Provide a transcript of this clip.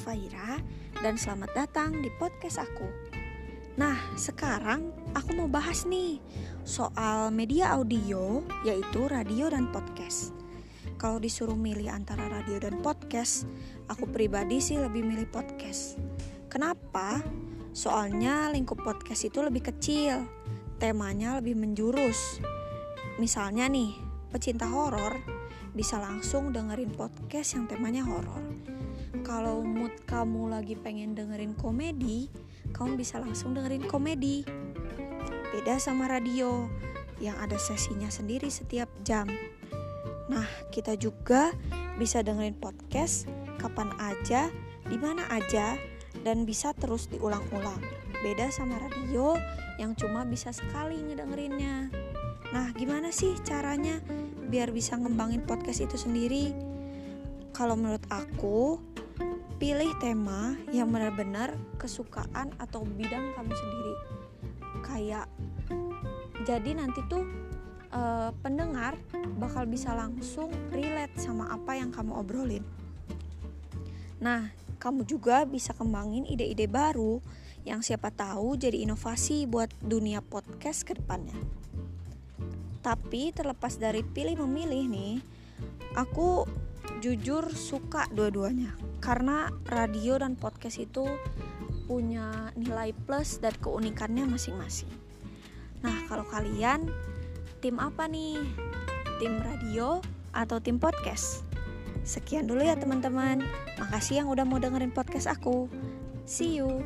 Faira dan selamat datang di podcast aku. Nah, sekarang aku mau bahas nih soal media audio yaitu radio dan podcast. Kalau disuruh milih antara radio dan podcast, aku pribadi sih lebih milih podcast. Kenapa? Soalnya lingkup podcast itu lebih kecil, temanya lebih menjurus. Misalnya nih, pecinta horor bisa langsung dengerin podcast yang temanya horor. Kalau mood kamu lagi pengen dengerin komedi, kamu bisa langsung dengerin komedi. Beda sama radio yang ada sesinya sendiri setiap jam. Nah, kita juga bisa dengerin podcast kapan aja, di mana aja, dan bisa terus diulang-ulang. Beda sama radio yang cuma bisa sekali ngedengerinnya. Nah, gimana sih caranya biar bisa ngembangin podcast itu sendiri? Kalau menurut aku, pilih tema yang benar-benar kesukaan atau bidang kamu sendiri. Kayak jadi nanti tuh uh, pendengar bakal bisa langsung relate sama apa yang kamu obrolin. Nah, kamu juga bisa kembangin ide-ide baru yang siapa tahu jadi inovasi buat dunia podcast ke depannya. Tapi terlepas dari pilih memilih nih, aku jujur suka dua-duanya karena radio dan podcast itu punya nilai plus dan keunikannya masing-masing. Nah, kalau kalian tim apa nih? Tim radio atau tim podcast? Sekian dulu ya teman-teman. Makasih yang udah mau dengerin podcast aku. See you.